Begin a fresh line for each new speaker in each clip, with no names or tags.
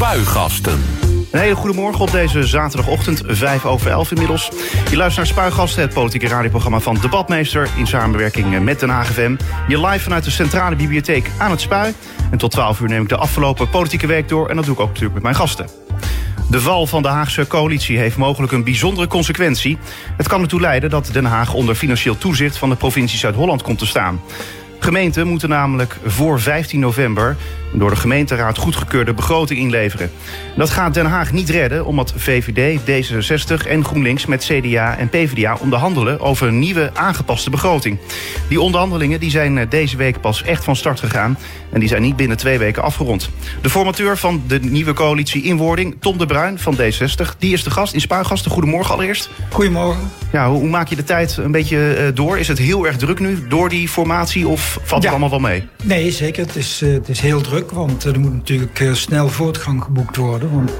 Spuigasten.
Een hele goede morgen op deze zaterdagochtend, 5 over 11 inmiddels. Je luistert naar Spuigasten, het politieke radioprogramma van Debatmeester... in samenwerking met Den Haag. Je live vanuit de Centrale Bibliotheek aan het Spui. En tot 12 uur neem ik de afgelopen politieke week door... en dat doe ik ook natuurlijk met mijn gasten. De val van de Haagse coalitie heeft mogelijk een bijzondere consequentie. Het kan ertoe leiden dat Den Haag onder financieel toezicht... van de provincie Zuid-Holland komt te staan. Gemeenten moeten namelijk voor 15 november door de gemeenteraad goedgekeurde begroting inleveren. Dat gaat Den Haag niet redden omdat VVD, D66 en GroenLinks met CDA en PvdA onderhandelen over een nieuwe aangepaste begroting. Die onderhandelingen die zijn deze week pas echt van start gegaan en die zijn niet binnen twee weken afgerond. De formateur van de nieuwe coalitie Inwording, Tom de Bruin van D60, die is de gast in Spuigasten. Goedemorgen allereerst.
Goedemorgen.
Ja, hoe, hoe maak je de tijd een beetje door? Is het heel erg druk nu door die formatie of valt het allemaal wel mee?
Nee, zeker. Het is, het is heel druk want er moet natuurlijk snel voortgang geboekt worden. Want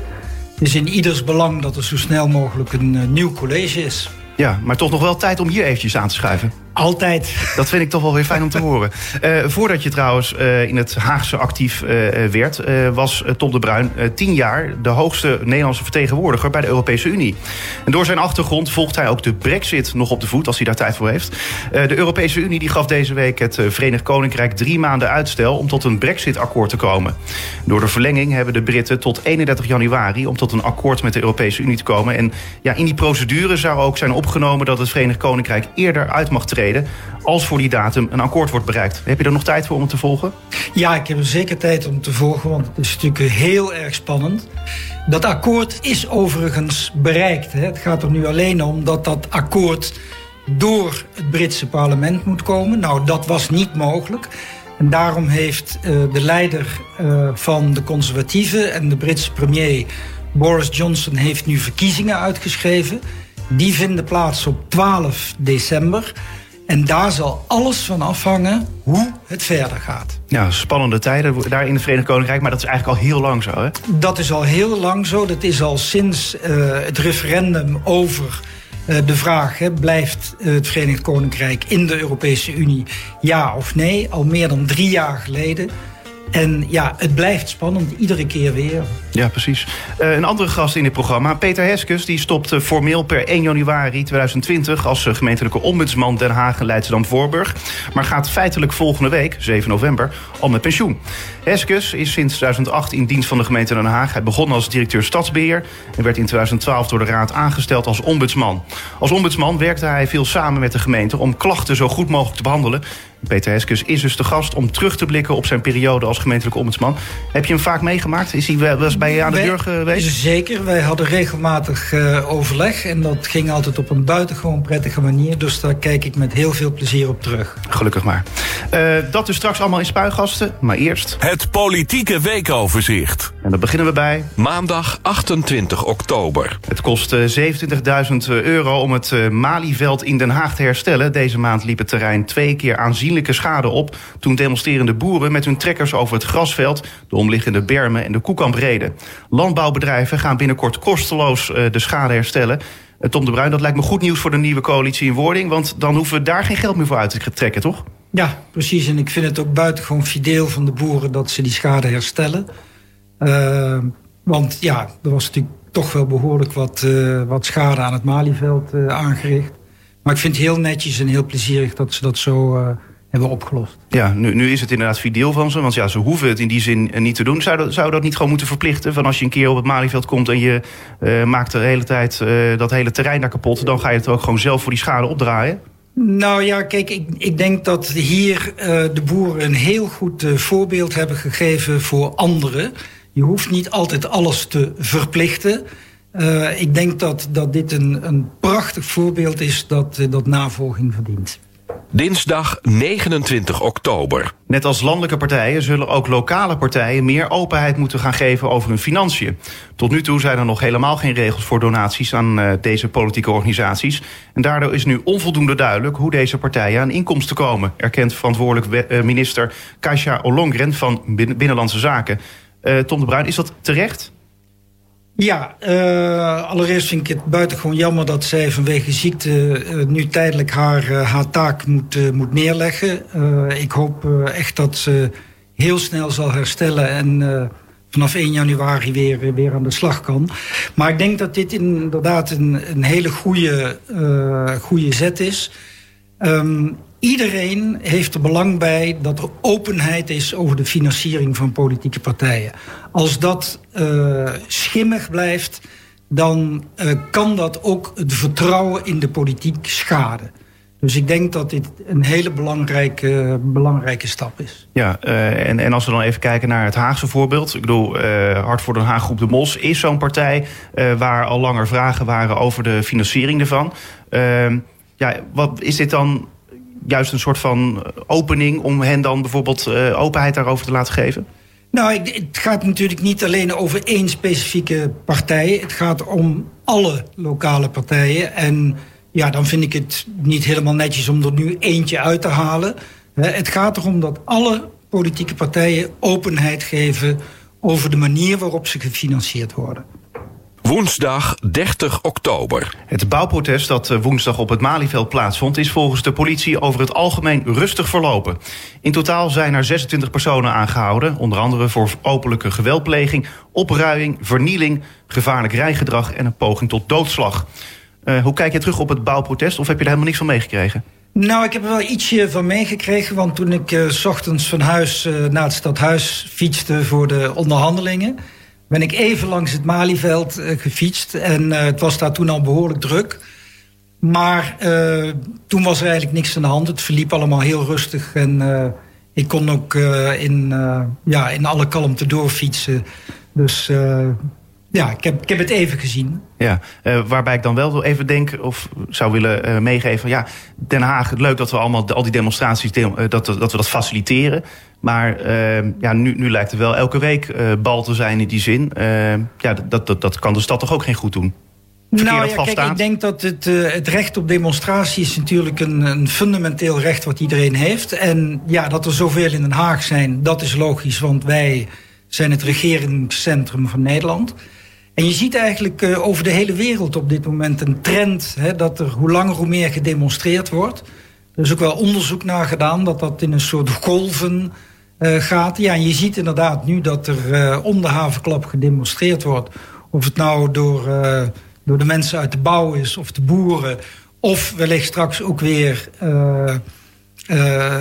het is in ieders belang dat er zo snel mogelijk een nieuw college is.
Ja, maar toch nog wel tijd om hier eventjes aan te schuiven.
Altijd.
Dat vind ik toch wel weer fijn om te horen. Uh, voordat je trouwens uh, in het Haagse actief uh, werd, was Tom de Bruin tien jaar de hoogste Nederlandse vertegenwoordiger bij de Europese Unie. En door zijn achtergrond volgt hij ook de Brexit nog op de voet, als hij daar tijd voor heeft. de Europese Unie die gaf deze week het Verenigd Koninkrijk drie maanden uitstel om tot een Brexit-akkoord te komen. Door de verlenging hebben de Britten tot 31 januari om tot een akkoord met de Europese Unie te komen. En ja, in die procedure zou ook zijn opgenomen dat het Verenigd Koninkrijk eerder uit mag treden als voor die datum een akkoord wordt bereikt. Heb je er nog tijd voor om het te volgen?
Ja, ik heb er zeker tijd om te volgen, want het is natuurlijk heel erg spannend. Dat akkoord is overigens bereikt. Het gaat er nu alleen om dat dat akkoord door het Britse parlement moet komen. Nou, dat was niet mogelijk. En daarom heeft uh, de leider uh, van de conservatieven en de Britse premier Boris Johnson heeft nu verkiezingen uitgeschreven. Die vinden plaats op 12 december. En daar zal alles van afhangen hoe het verder gaat.
Ja, spannende tijden daar in het Verenigd Koninkrijk, maar dat is eigenlijk al heel lang zo, hè?
Dat is al heel lang zo. Dat is al sinds uh, het referendum over uh, de vraag: hè, blijft het Verenigd Koninkrijk in de Europese Unie ja of nee? Al meer dan drie jaar geleden. En ja, het blijft spannend, iedere keer weer.
Ja, precies. Uh, een andere gast in dit programma, Peter Heskes... die stopt uh, formeel per 1 januari 2020... als uh, gemeentelijke ombudsman Den Haag en Leidschendam-Voorburg... maar gaat feitelijk volgende week, 7 november, al met pensioen. Heskes is sinds 2008 in dienst van de gemeente Den Haag. Hij begon als directeur stadsbeheer... en werd in 2012 door de raad aangesteld als ombudsman. Als ombudsman werkte hij veel samen met de gemeente... om klachten zo goed mogelijk te behandelen... Peter Heskes is dus de gast om terug te blikken op zijn periode als gemeentelijke ombudsman. Heb je hem vaak meegemaakt? Is hij wel eens bij je aan de deur geweest?
Zeker. Wij hadden regelmatig uh, overleg. En dat ging altijd op een buitengewoon prettige manier. Dus daar kijk ik met heel veel plezier op terug.
Gelukkig maar. Uh, dat dus straks allemaal in spuigasten. Maar eerst...
Het politieke weekoverzicht.
En dan beginnen we bij...
Maandag 28 oktober.
Het kost uh, 27.000 euro om het Malieveld in Den Haag te herstellen. Deze maand liep het terrein twee keer schade op... toen demonstrerende boeren met hun trekkers over het grasveld... de omliggende bermen en de koekamp reden. Landbouwbedrijven gaan binnenkort kosteloos uh, de schade herstellen. Uh, Tom de Bruin, dat lijkt me goed nieuws voor de nieuwe coalitie in wording... want dan hoeven we daar geen geld meer voor uit te trekken, toch?
Ja, precies. En ik vind het ook buitengewoon fideel van de boeren... dat ze die schade herstellen. Uh, want ja, er was natuurlijk toch wel behoorlijk wat, wat schade aan het Malieveld aangericht. Maar ik vind het heel netjes en heel plezierig dat ze dat zo hebben opgelost.
Ja, nu, nu is het inderdaad fideel van ze. Want ja, ze hoeven het in die zin niet te doen. Zou dat, zou dat niet gewoon moeten verplichten? Van als je een keer op het Malieveld komt en je uh, maakt de hele tijd uh, dat hele terrein daar kapot... dan ga je het ook gewoon zelf voor die schade opdraaien?
Nou ja, kijk, ik, ik denk dat hier uh, de boeren een heel goed voorbeeld hebben gegeven voor anderen. Je hoeft niet altijd alles te verplichten. ik denk dat, dat dit een, een prachtig voorbeeld is dat, dat navolging verdient.
Dinsdag 29 oktober.
Net als landelijke partijen zullen ook lokale partijen meer openheid moeten gaan geven over hun financiën. Tot nu toe zijn er nog helemaal geen regels voor donaties aan uh, deze politieke organisaties. En daardoor is nu onvoldoende duidelijk hoe deze partijen aan inkomsten komen, erkent verantwoordelijk uh, minister Kasia Olongren van Binnenlandse Zaken. Uh, Tom de Bruin, is dat terecht?
Ja, uh, allereerst vind ik het buitengewoon jammer dat zij vanwege ziekte uh, nu tijdelijk haar, uh, haar taak moet, moet neerleggen. ik hoop echt dat ze heel snel zal herstellen en vanaf 1 januari weer, weer aan de slag kan. Maar ik denk dat dit inderdaad een, een hele goede, goede zet is. Um, iedereen heeft er belang bij dat er openheid is over de financiering van politieke partijen. Als dat uh, schimmig blijft, dan uh, kan dat ook het vertrouwen in de politiek schaden. Dus ik denk dat dit een hele belangrijke, belangrijke stap is.
Ja, uh, en, en als we dan even kijken naar het Haagse voorbeeld. Ik bedoel, uh, Hart voor Den Haag Groep de Mos is zo'n partij... Waar al langer vragen waren over de financiering ervan. Ehm, ja, wat is dit dan juist een soort van opening... om hen dan bijvoorbeeld openheid daarover te laten geven?
Nou, het gaat natuurlijk niet alleen over één specifieke partij. Het gaat om alle lokale partijen. En ja, dan vind ik het niet helemaal netjes om er nu eentje uit te halen. Het gaat erom dat alle politieke partijen openheid geven over de manier waarop ze gefinancierd worden.
Woensdag 30 oktober.
Het bouwprotest dat eh, woensdag op het Malieveld plaatsvond... is volgens de politie over het algemeen rustig verlopen. In totaal zijn er 26 personen aangehouden... onder andere voor openlijke geweldpleging, opruiing, vernieling... gevaarlijk rijgedrag en een poging tot doodslag. Uh, hoe kijk je terug op het bouwprotest of heb je er helemaal niks van meegekregen?
Nou, ik heb er wel ietsje van meegekregen. Want toen ik uh, s ochtends van huis uh, naar het stadhuis fietste voor de onderhandelingen... ben ik even langs het Malieveld uh, gefietst. En het was daar toen al behoorlijk druk. Maar toen was er eigenlijk niks aan de hand. Het verliep allemaal heel rustig. En ik kon ook in, ja, in alle kalmte doorfietsen. Dus ja, ik heb, ik heb het even gezien.
Ja, uh, waarbij ik dan wel even denk of zou willen uh, meegeven... ja, Den Haag, leuk dat we allemaal al die demonstraties... Uh, dat, dat we dat faciliteren. Maar ja, nu, nu lijkt er wel elke week bal te zijn in die zin. ja, dat, dat, dat kan de stad toch ook geen goed doen?
Verkeer nou ja, kijk, ik denk dat het, het recht op demonstratie... is natuurlijk een, een fundamenteel recht wat iedereen heeft. En ja, dat er zoveel in Den Haag zijn, dat is logisch... want wij zijn het regeringscentrum van Nederland... En je ziet eigenlijk uh, over de hele wereld op dit moment een trend... Hè, dat er hoe langer hoe meer gedemonstreerd wordt. Er is ook wel onderzoek naar gedaan dat dat in een soort golven uh, gaat. Ja, en je ziet inderdaad nu dat er uh, om de havenklap gedemonstreerd wordt. Of het nou door, door de mensen uit de bouw is of de boeren... of wellicht straks ook weer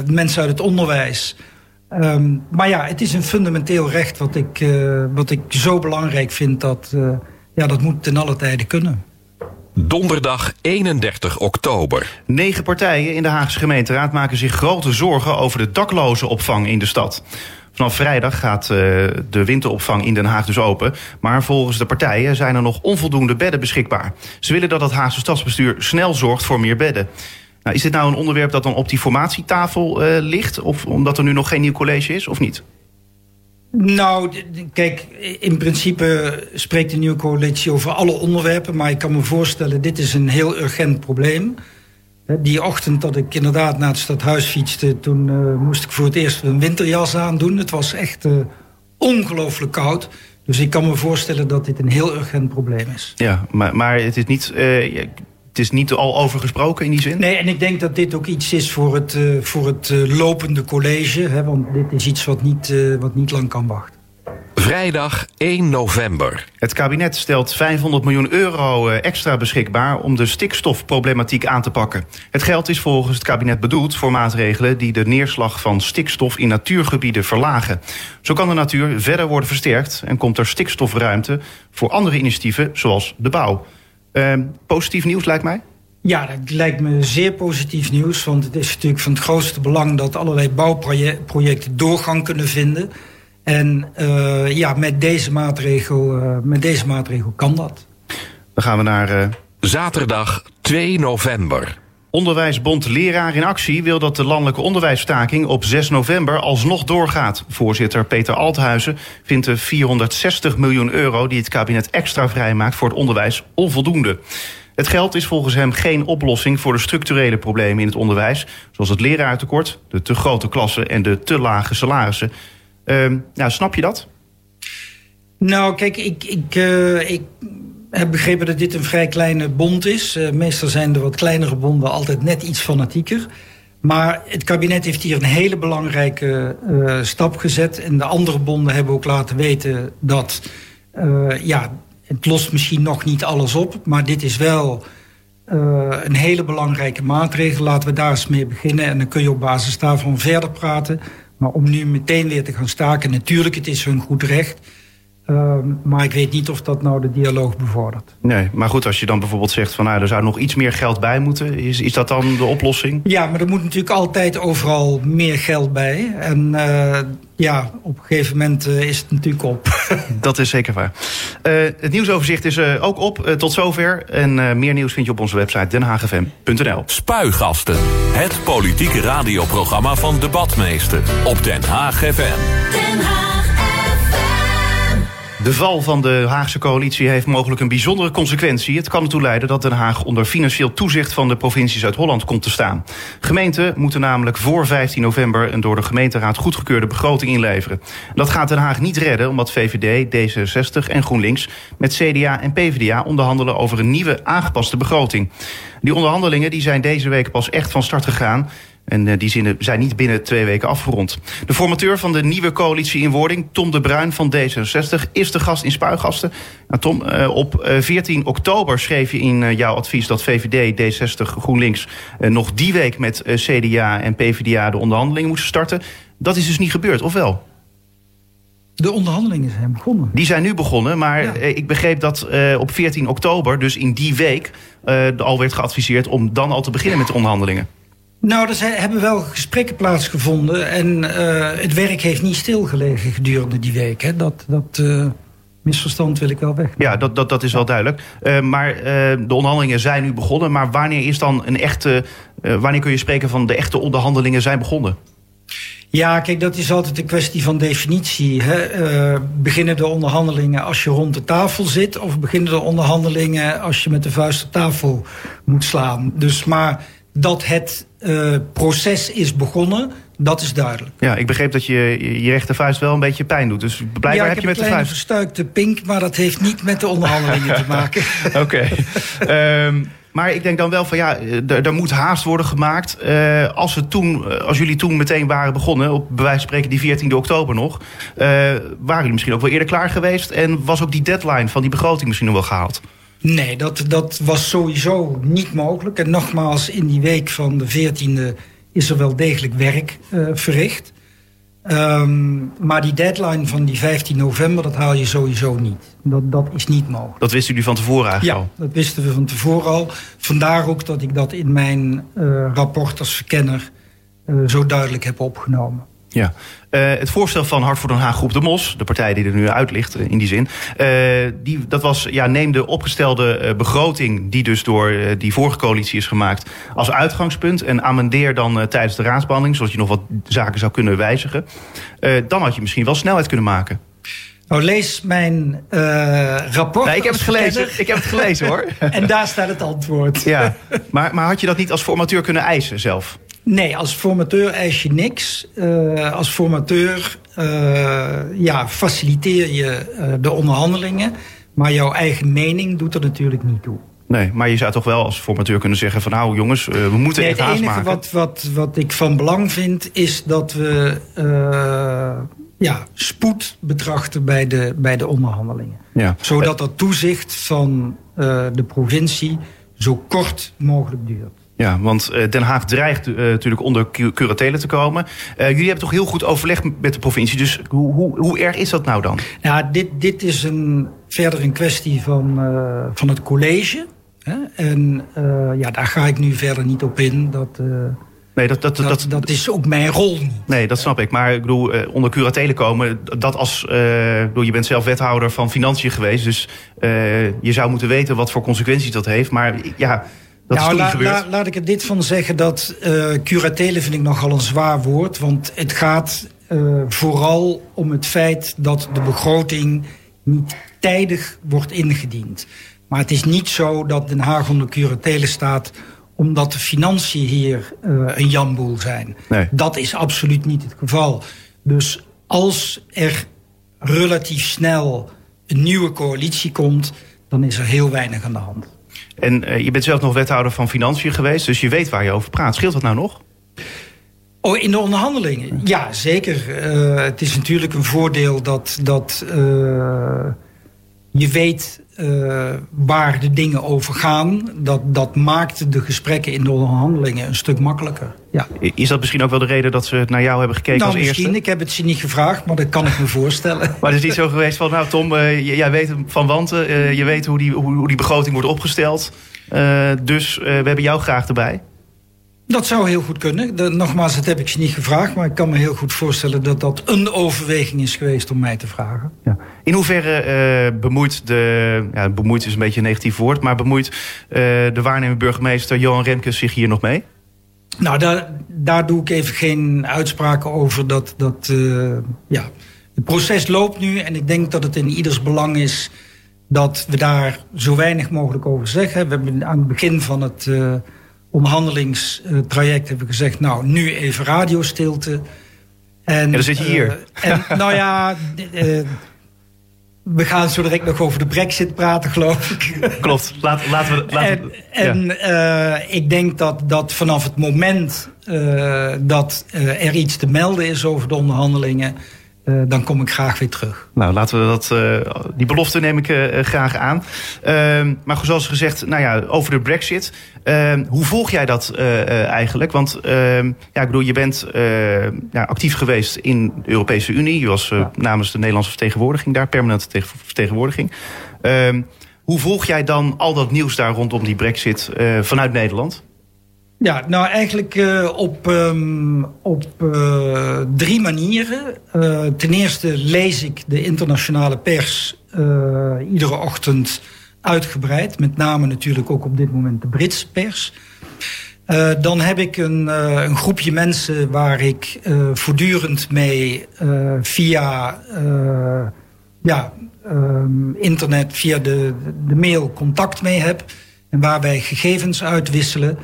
mensen uit het onderwijs... Um, maar ja, het is een fundamenteel recht wat ik, uh, wat ik zo belangrijk vind... dat uh, ja, dat moet ten alle tijde kunnen.
Donderdag 31 oktober.
Negen partijen in de Haagse gemeenteraad maken zich grote zorgen... over de daklozenopvang in de stad. Vanaf vrijdag gaat uh, de winteropvang in Den Haag dus open. Maar volgens de partijen zijn er nog onvoldoende bedden beschikbaar. Ze willen dat het Haagse stadsbestuur snel zorgt voor meer bedden. Nou, is dit nou een onderwerp dat dan op die formatietafel uh, ligt? Of omdat er nu nog geen nieuw college is, of niet?
Nou, kijk, in principe spreekt de nieuwe coalitie over alle onderwerpen... maar ik kan me voorstellen, dit is een heel urgent probleem. Die ochtend dat ik inderdaad naar het stadhuis fietste... toen uh, moest ik voor het eerst een winterjas aandoen. Het was echt uh, ongelooflijk koud. Dus ik kan me voorstellen dat dit een heel urgent probleem is.
Ja, maar, maar het is niet... Uh, het is niet al over gesproken in die zin?
Nee, en ik denk dat dit ook iets is voor het, uh, voor het uh, lopende college. Hè, want dit is iets wat niet, uh, wat niet lang kan wachten.
Vrijdag 1 november.
Het kabinet stelt 500 miljoen euro extra beschikbaar om de stikstofproblematiek aan te pakken. Het geld is volgens het kabinet bedoeld voor maatregelen die de neerslag van stikstof in natuurgebieden verlagen. Zo kan de natuur verder worden versterkt en komt er stikstofruimte voor andere initiatieven zoals de bouw. Uh, positief nieuws lijkt mij?
Ja, dat lijkt me zeer positief nieuws. Want het is natuurlijk van het grootste belang dat allerlei bouwprojecten doorgang kunnen vinden. En uh, ja, met deze, maatregel, uh, met deze maatregel kan dat.
Dan gaan we naar. Uh...
Zaterdag 2 november.
Onderwijsbond Leraar in Actie wil dat de landelijke onderwijsstaking op 6 november alsnog doorgaat. Voorzitter Peter Althuizen vindt de 460 miljoen euro die het kabinet extra vrijmaakt voor het onderwijs onvoldoende. Het geld is volgens hem geen oplossing voor de structurele problemen in het onderwijs, zoals het leraartekort, de te grote klassen en de te lage salarissen. Uh, nou, snap je dat?
Nou, kijk, ik, ik, uh, ik heb begrepen dat dit een vrij kleine bond is. Uh, meestal zijn de wat kleinere bonden altijd net iets fanatieker. Maar het kabinet heeft hier een hele belangrijke uh, stap gezet. En de andere bonden hebben ook laten weten dat... Uh, ja, het lost misschien nog niet alles op... maar dit is wel een hele belangrijke maatregel. Laten we daar eens mee beginnen. En dan kun je op basis daarvan verder praten. Maar om nu meteen weer te gaan staken... natuurlijk, het is hun goed recht... Uh, maar ik weet niet of dat nou de dialoog bevordert.
Nee, maar goed, als je dan bijvoorbeeld zegt van nou, er zou nog iets meer geld bij moeten, is, is dat dan de oplossing?
Ja, maar er moet natuurlijk altijd overal meer geld bij. En uh, ja, op een gegeven moment uh, is het natuurlijk op.
dat is zeker waar. Uh, het nieuwsoverzicht is ook op tot zover. En meer nieuws vind je op onze website denhagfm.nl.
Spuigasten, het politieke radioprogramma van Debatmeester op Den Haag FM. Den Haag.
De val van de Haagse coalitie heeft mogelijk een bijzondere consequentie. Het kan ertoe leiden dat Den Haag onder financieel toezicht van de provincie Zuid-Holland komt te staan. Gemeenten moeten namelijk voor 15 november een door de gemeenteraad goedgekeurde begroting inleveren. Dat gaat Den Haag niet redden, omdat VVD, D66 en GroenLinks met CDA en PvdA onderhandelen over een nieuwe aangepaste begroting. Die onderhandelingen die zijn deze week pas echt van start gegaan. En uh, die zinnen zijn niet binnen twee weken afgerond. De formateur van de nieuwe coalitie in wording, Tom de Bruin van D66, is de gast in Spuigasten. Nou, Tom, uh, op uh, 14 oktober schreef je in jouw advies dat VVD, D60, GroenLinks nog die week met CDA en PvdA de onderhandelingen moesten starten. Dat is dus niet gebeurd, of wel?
De onderhandelingen zijn begonnen.
Die zijn nu begonnen, maar ja. ik begreep dat op 14 oktober, dus in die week, al werd geadviseerd om dan al te beginnen met de onderhandelingen.
Nou, er zijn, hebben wel gesprekken plaatsgevonden. En uh, het werk heeft niet stilgelegen gedurende die week. Hè. Dat, dat uh, misverstand wil ik wel weg.
Ja, dat, dat, dat is wel duidelijk. Uh, maar de onderhandelingen zijn nu begonnen. Maar wanneer is dan een echte. wanneer kun je spreken van de echte onderhandelingen zijn begonnen?
Ja, kijk, dat is altijd een kwestie van definitie. Hè? beginnen de onderhandelingen als je rond de tafel zit, of beginnen de onderhandelingen als je met de vuist op tafel moet slaan? Dus maar dat het uh, proces is begonnen, dat is duidelijk.
Ja, ik begreep dat je je rechtervuist wel een beetje pijn doet. Dus blijkbaar
ja,
heb je met de vuist...
een verstuikte pink, maar dat heeft niet met de onderhandelingen te maken.
Oké. Okay. um, maar ik denk dan wel van ja, er moet haast worden gemaakt. Uh, als, we toen, als jullie toen meteen waren begonnen, op bij wijze van spreken die 14 oktober nog, uh, waren jullie misschien ook wel eerder klaar geweest en was ook die deadline van die begroting misschien nog wel gehaald?
Nee, dat, dat was sowieso niet mogelijk. En nogmaals, in die week van de 14e is er wel degelijk werk uh, verricht. Um, maar die deadline van die 15 november, dat haal je sowieso niet. Dat, dat is niet mogelijk.
Dat wisten jullie van tevoren eigenlijk
ja, al? dat wisten we van tevoren al. Vandaar ook dat ik dat in mijn uh, rapport als verkenner uh, zo duidelijk heb opgenomen.
Ja, uh, het voorstel van Hart voor Den Haag Groep de Mos, de partij die er nu uit ligt in die zin, uh, die, dat was, ja, neem de opgestelde uh, begroting die dus door die vorige coalitie is gemaakt als uitgangspunt en amendeer dan tijdens de raadsbehandeling, zodat je nog wat zaken zou kunnen wijzigen. dan had je misschien wel snelheid kunnen maken.
Nou, lees mijn rapport.
Nee, ik heb het gelezen. Ik heb het gelezen hoor.
en daar staat het antwoord.
Ja, maar, maar had je dat niet als formateur kunnen eisen zelf?
Nee, als formateur eis je niks. Uh, als formateur uh, ja, faciliteer je uh, de onderhandelingen. Maar jouw eigen mening doet er natuurlijk niet toe.
Nee, maar je zou toch wel als formateur kunnen zeggen van nou jongens, we moeten nee, even haast maken.
Het enige wat, wat, wat ik van belang vind is dat we ja, spoed betrachten bij de, bij de onderhandelingen. Ja. Zodat dat toezicht van de provincie zo kort mogelijk duurt.
Ja, want uh, Den Haag dreigt uh, natuurlijk onder curatele te komen. Uh, jullie hebben toch heel goed overleg met de provincie. Dus hoe, hoe, hoe erg is dat nou dan?
Ja, dit, dit is een, verder een kwestie van, van het college. Hè? En ja, daar ga ik nu verder niet op in. Dat,
Nee, dat, dat,
dat,
dat,
dat, is ook mijn rol niet.
Nee, dat snap ik. Maar ik bedoel, onder curatele komen, dat als... Bedoel, je bent zelf wethouder van Financiën geweest... dus je zou moeten weten wat voor consequenties dat heeft. Maar ja, dat nou, la, la,
laat ik er dit van zeggen dat uh, curatele vind ik nogal een zwaar woord. Want het gaat uh, vooral om het feit dat de begroting niet tijdig wordt ingediend. Maar het is niet zo dat Den Haag onder curatele staat omdat de financiën hier uh, een jamboel zijn. Nee. Dat is absoluut niet het geval. Dus als er relatief snel een nieuwe coalitie komt... dan is er heel weinig aan de hand.
En uh, je bent zelf nog wethouder van Financiën geweest, dus je weet waar je over praat. Scheelt dat nou nog?
Oh, in de onderhandelingen? Ja, zeker. Uh, het is natuurlijk een voordeel dat, dat uh, je weet uh, waar de dingen over gaan. Dat, dat maakt de gesprekken in de onderhandelingen een stuk makkelijker. Ja.
Is dat misschien ook wel de reden dat ze naar jou hebben gekeken
nou,
als
misschien.
eerste?
Ik heb het ze niet gevraagd, maar dat kan ik me voorstellen.
Maar het is niet zo geweest van, nou Tom, jij weet van Wanten. je weet hoe die, hoe, hoe die begroting wordt opgesteld. dus we hebben jou graag erbij.
Dat zou heel goed kunnen. De, nogmaals, dat heb ik ze niet gevraagd. Maar ik kan me heel goed voorstellen dat dat een overweging is geweest om mij te vragen.
Ja. In hoeverre uh, bemoeit de. Ja, bemoeit is een beetje een negatief woord. Maar bemoeit uh, de waarnemend burgemeester Johan Remkes zich hier nog mee?
Nou, daar, daar doe ik even geen uitspraken over. Dat, dat, uh, ja. Het proces loopt nu en ik denk dat het in ieders belang is dat we daar zo weinig mogelijk over zeggen. We hebben aan het begin van het onderhandelingstraject hebben we gezegd... nou, nu even radiostilte.
En, ja, dan zit je hier.
Uh, en, nou ja, uh, we gaan zo direct nog over de brexit praten, geloof ik.
Klopt, Laat, laten we... Laten
en we, ja. uh, ik denk dat, dat vanaf het moment dat er iets te melden is over de onderhandelingen... Uh, dan kom ik graag weer terug.
Nou, laten we dat, uh, die belofte neem ik uh, graag aan. Ehm, maar zoals gezegd, nou ja, over de brexit. Ehm, hoe volg jij dat eigenlijk? Want ehm, ja, ik bedoel, je bent ja, actief geweest in de Europese Unie. Je was ja. namens de Nederlandse vertegenwoordiging daar, permanente vertegenwoordiging. hoe volg jij dan al dat nieuws daar rondom die brexit vanuit Nederland?
Ja, nou eigenlijk uh, op, um, op uh, drie manieren. Uh, ten eerste lees ik de internationale pers iedere ochtend uitgebreid. Met name natuurlijk ook op dit moment de Britse pers. dan heb ik een, een, groepje mensen waar ik voortdurend mee via ja, um, internet, via de, de mail contact mee heb. En waar wij gegevens uitwisselen.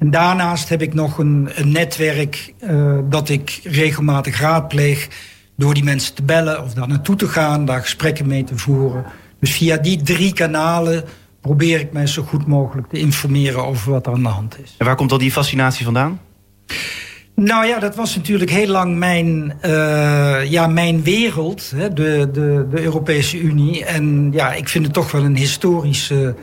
En daarnaast heb ik nog een, een netwerk uh, dat ik regelmatig raadpleeg... door die mensen te bellen of daar naartoe te gaan, daar gesprekken mee te voeren. Dus via die drie kanalen probeer ik mij zo goed mogelijk te informeren over wat er aan de hand is.
En waar komt al die fascinatie vandaan?
Nou ja, dat was natuurlijk heel lang mijn, uh, ja, mijn wereld, hè, de, de, de Europese Unie. En ja, ik vind het toch wel een historische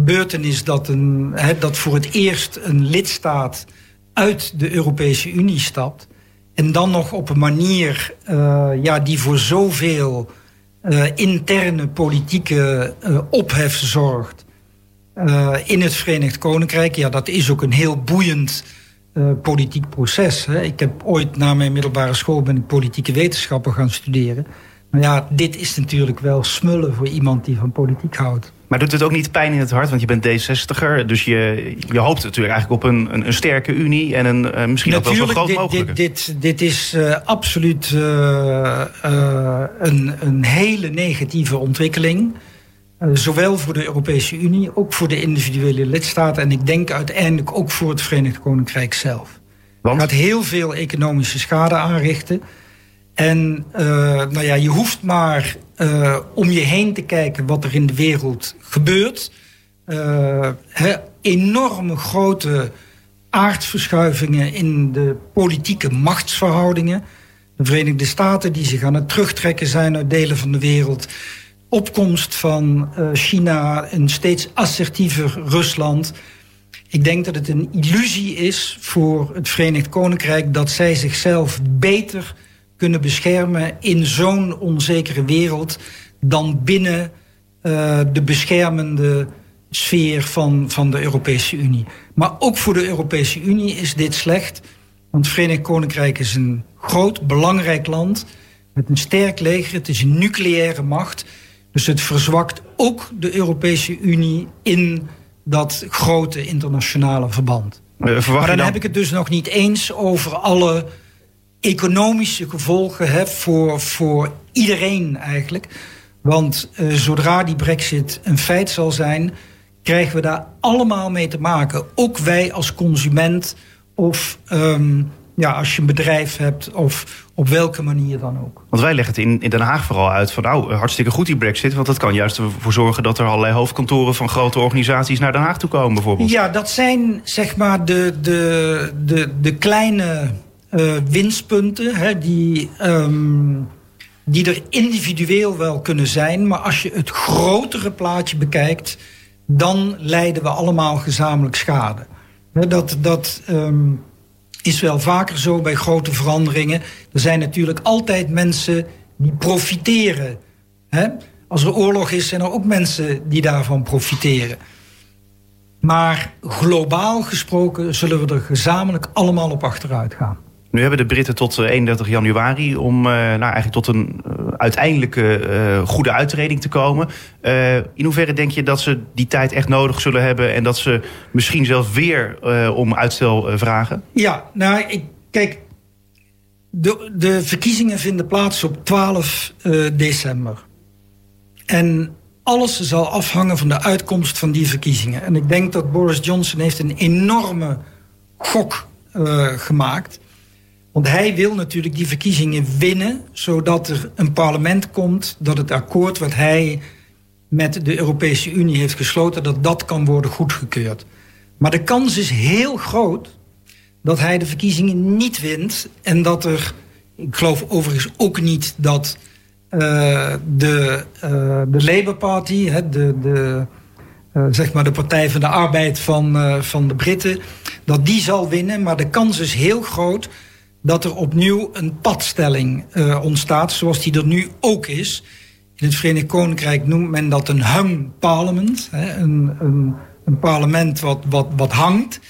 gebeurtenis dat, een, dat voor het eerst een lidstaat uit de Europese Unie stapt. En dan nog op een manier uh, ja, die voor zoveel uh, interne politieke uh, ophef zorgt in het Verenigd Koninkrijk. Ja, dat is ook een heel boeiend politiek proces. Hè. Ik heb ooit na mijn middelbare school ben ik politieke wetenschappen gaan studeren. Maar ja, dit is natuurlijk wel smullen voor iemand die van politiek houdt.
Maar doet het ook niet pijn in het hart? Want je bent D60er, dus je, je hoopt natuurlijk eigenlijk op een, een, een sterke unie... en een, uh, misschien natuurlijk, ook wel zo groot
dit,
mogelijk.
Dit, dit, dit is uh, absoluut uh, een, een hele negatieve ontwikkeling. zowel voor de Europese Unie, ook voor de individuele lidstaten... en ik denk uiteindelijk ook voor het Verenigd Koninkrijk zelf. Want? Het gaat heel veel economische schade aanrichten... En uh, nou ja, je hoeft maar uh, om je heen te kijken wat er in de wereld gebeurt. Uh, enorme grote aardverschuivingen in de politieke machtsverhoudingen. De Verenigde Staten die zich aan het terugtrekken zijn uit delen van de wereld. Opkomst van China, een steeds assertiever Rusland. Ik denk dat het een illusie is voor het Verenigd Koninkrijk... dat zij zichzelf beter kunnen beschermen in zo'n onzekere wereld dan binnen uh, de beschermende sfeer van, van de Europese Unie. Maar ook voor de Europese Unie is dit slecht. Want het Verenigd Koninkrijk is een groot, belangrijk land met een sterk leger. Het is een nucleaire macht. Dus het verzwakt ook de Europese Unie in dat grote internationale verband. Maar, maar dan, dan heb ik het dus nog niet eens over alle economische gevolgen hè, voor, voor iedereen eigenlijk. Want uh, zodra die brexit een feit zal zijn... krijgen we daar allemaal mee te maken. Ook wij als consument of um, ja, als je een bedrijf hebt of op welke manier dan ook.
Want wij leggen het in, in Den Haag vooral uit van nou, hartstikke goed die brexit. Want dat kan juist ervoor zorgen dat er allerlei hoofdkantoren van grote organisaties naar Den Haag toe komen bijvoorbeeld.
Ja, dat zijn zeg maar de, de, de, de kleine uh, winstpunten hè, die, um, die er individueel wel kunnen zijn. Maar als je het grotere plaatje bekijkt, dan lijden we allemaal gezamenlijk schade. Dat, dat um, is wel vaker zo bij grote veranderingen. Er zijn natuurlijk altijd mensen die profiteren. Hè? Als er oorlog is, zijn er ook mensen die daarvan profiteren. Maar globaal gesproken zullen we er gezamenlijk allemaal op achteruit gaan.
Nu hebben de Britten tot 31 eh, januari om uh, nou, eigenlijk tot een uh, uiteindelijke goede uitreding te komen. in hoeverre denk je dat ze die tijd echt nodig zullen hebben en dat ze misschien zelfs weer om uitstel vragen?
Ja, nou, ik, kijk, de, de verkiezingen vinden plaats op 12 december. En alles zal afhangen van de uitkomst van die verkiezingen. En ik denk dat Boris Johnson heeft een enorme gok gemaakt want hij wil natuurlijk die verkiezingen winnen, zodat er een parlement komt dat het akkoord wat hij met de Europese Unie heeft gesloten, dat dat kan worden goedgekeurd. Maar de kans is heel groot dat hij de verkiezingen niet wint en dat er, ik geloof overigens ook niet dat uh, de, uh, de Labour Party, hè, de, de, uh, zeg maar de Partij van de Arbeid van, van de Britten, dat die zal winnen. Maar de kans is heel groot dat er opnieuw een padstelling uh, ontstaat, zoals die er nu ook is. In het Verenigd Koninkrijk noemt men dat een hung parliament. Hè, een, een, een, parlement wat, wat, wat hangt.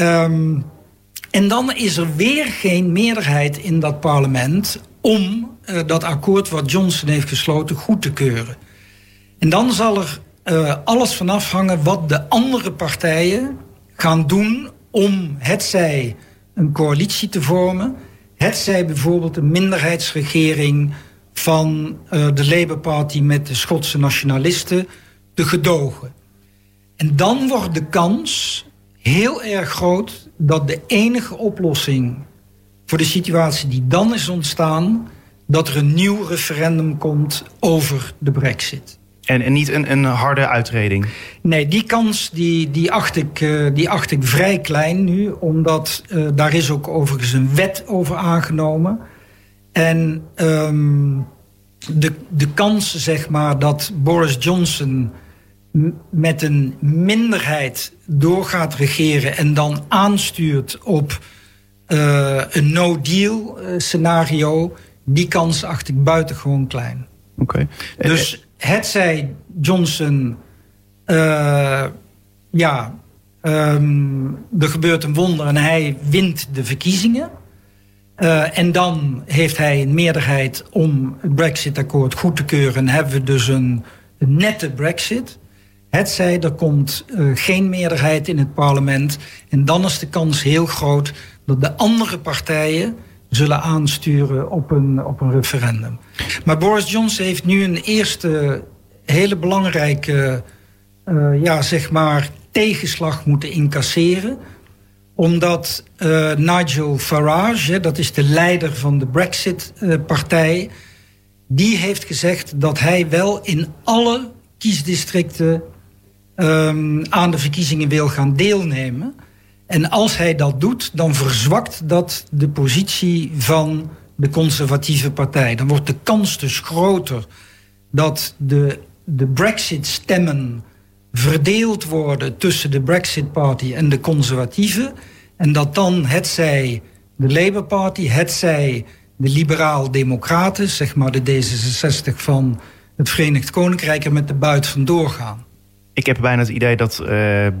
Um, en dan is er weer geen meerderheid in dat parlement om uh, dat akkoord wat Johnson heeft gesloten goed te keuren. En dan zal er uh, alles van afhangen wat de andere partijen gaan doen om het zij een coalitie te vormen. Het zij bijvoorbeeld een minderheidsregering van uh, de Labour Party met de Schotse nationalisten te gedogen. En dan wordt de kans heel erg groot dat de enige oplossing voor de situatie die dan is ontstaan, dat er een nieuw referendum komt over de brexit.
En, en niet een, een harde uitreding?
Nee, die kans die, die, acht ik, uh, die acht ik vrij klein nu. Omdat uh, daar is ook overigens een wet over aangenomen. En um, de, de kans, zeg maar, dat Boris Johnson met een minderheid doorgaat regeren... en dan aanstuurt op uh, een no-deal scenario... die kans acht ik buitengewoon klein.
Oké.
Okay. Dus het zij Johnson, uh, ja, um, er gebeurt een wonder en hij wint de verkiezingen. Uh, en dan heeft hij een meerderheid om het Brexit-akkoord goed te keuren. En hebben we dus een, nette Brexit. Het zij, er komt uh, geen meerderheid in het parlement. En dan is de kans heel groot dat de andere partijen zullen aansturen op een, op een referendum. Maar Boris Johnson heeft nu een eerste hele belangrijke uh, ja, zeg maar, tegenslag moeten incasseren. Omdat uh, Nigel Farage, dat is de leider van de Brexit-partij... die heeft gezegd dat hij wel in alle kiesdistricten... Um, aan de verkiezingen wil gaan deelnemen... En als hij dat doet, dan verzwakt dat de positie van de conservatieve partij. Dan wordt de kans dus groter dat de, de Brexit-stemmen verdeeld worden tussen de Brexit Party en de conservatieven. En dat dan het zij de Labour Party, het zij de liberaal-democraten, zeg maar de D66 van het Verenigd Koninkrijk, er met de buit vandoor gaan
ik heb bijna het idee dat uh,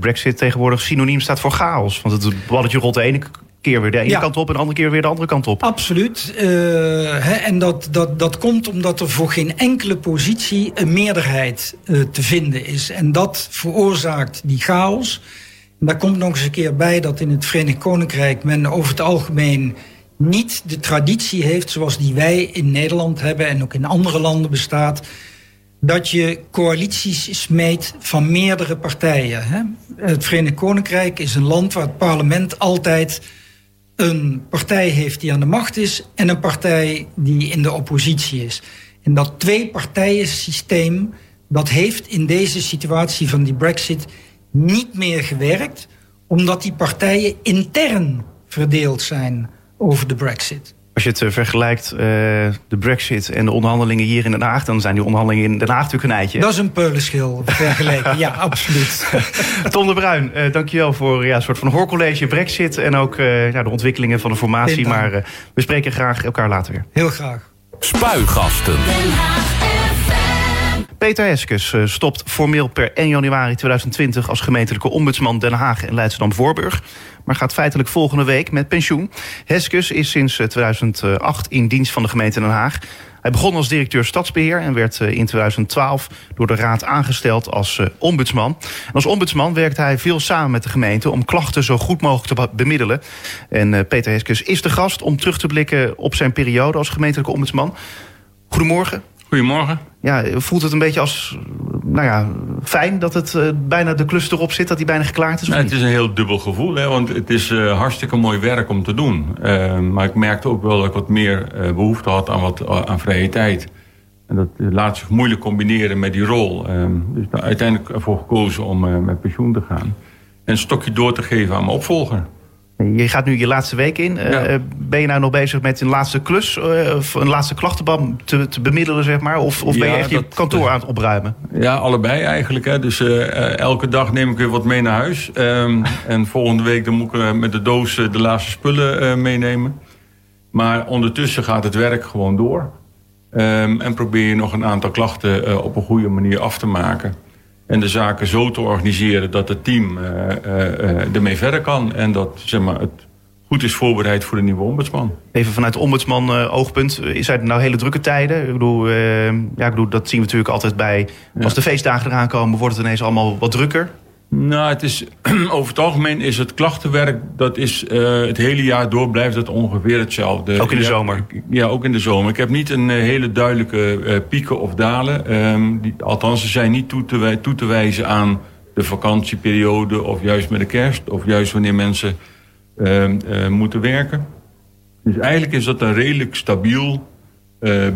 Brexit tegenwoordig synoniem staat voor chaos. Want het balletje rolt de ene keer weer de ene kant op en de andere keer weer de andere kant op.
Absoluut. Uh, hè, en dat, dat, dat komt omdat er voor geen enkele positie een meerderheid uh, te vinden is. En dat veroorzaakt die chaos. En daar komt nog eens een keer bij dat in het Verenigd Koninkrijk men over het algemeen niet de traditie heeft zoals die wij in Nederland hebben en ook in andere landen bestaat dat je coalities smeet van meerdere partijen. Hè? Het Verenigd Koninkrijk is een land waar het parlement altijd een partij heeft die aan de macht is en een partij die in de oppositie is. En dat twee partijen systeem, dat heeft in deze situatie van die brexit niet meer gewerkt, omdat die partijen intern verdeeld zijn over de brexit.
Als je het eh, vergelijkt, uh, de brexit en de onderhandelingen hier in Den Haag... dan zijn die onderhandelingen in Den Haag natuurlijk een eitje.
Dat is een peulenschil vergeleken, ja, absoluut.
Tom de Bruin, uh, dankjewel voor ja, een soort van hoorcollege brexit... en ook ja, de ontwikkelingen van de formatie. Maar we spreken graag elkaar later weer.
Heel graag.
Spuigasten.
Peter Heskes stopt formeel per 1 januari 2020 als gemeentelijke ombudsman Den Haag en Leidschendam-Voorburg maar gaat feitelijk volgende week met pensioen. Heskes is sinds 2008 eh, in dienst van de gemeente Den Haag. Hij begon als directeur stadsbeheer en werd eh, in 2012 door de raad aangesteld als eh, ombudsman. En als ombudsman werkt hij veel samen met de gemeente om klachten zo goed mogelijk te bemiddelen. En Peter Heskes is de gast om terug te blikken op zijn periode als gemeentelijke ombudsman. Goedemorgen.
Goedemorgen.
Ja, voelt het een beetje als nou ja, fijn dat het uh, bijna de klus erop zit, dat hij bijna geklaard is?
het is een heel dubbel gevoel, hè, want het is uh, hartstikke mooi werk om te doen. Uh, maar ik merkte ook wel dat ik wat meer behoefte had aan, wat, aan vrije tijd. En dat laat zich moeilijk combineren met die rol. dus ben uiteindelijk ervoor gekozen om met pensioen te gaan. En een stokje door te geven aan mijn opvolger.
Je gaat nu je laatste week in. Eh, ben je nou nog bezig met een laatste klus, uh, of een laatste klachtenbam te, te, bemiddelen, zeg maar? Of, of ben je echt je kantoor aan het opruimen?
Ja, allebei eigenlijk. Hè. Dus uh, elke dag neem ik weer wat mee naar huis. Um, en volgende week dan moet ik met de doos de laatste spullen meenemen. Maar ondertussen gaat het werk gewoon door. Um, en probeer je nog een aantal klachten op een goede manier af te maken en de zaken zo te organiseren dat het team uh, uh, ermee verder kan. En dat zeg maar, het goed is voorbereid voor de nieuwe ombudsman.
Even vanuit ombudsman oogpunt. Zijn er nou hele drukke tijden? Ik bedoel, ja, ik bedoel, dat zien we natuurlijk altijd bij... Als de feestdagen eraan komen, wordt het ineens allemaal wat drukker.
Nou, het is, over het algemeen is het klachtenwerk, dat is uh, het hele jaar door blijft het ongeveer hetzelfde.
Ook in de zomer?
Ja, ook in de zomer. Ik heb niet een uh, hele duidelijke uh, pieken of dalen. Um, die, althans, ze zijn niet toe te, toe te wijzen aan de vakantieperiode of juist met de kerst of juist wanneer mensen ehm, moeten werken. Dus eigenlijk is dat een redelijk stabiel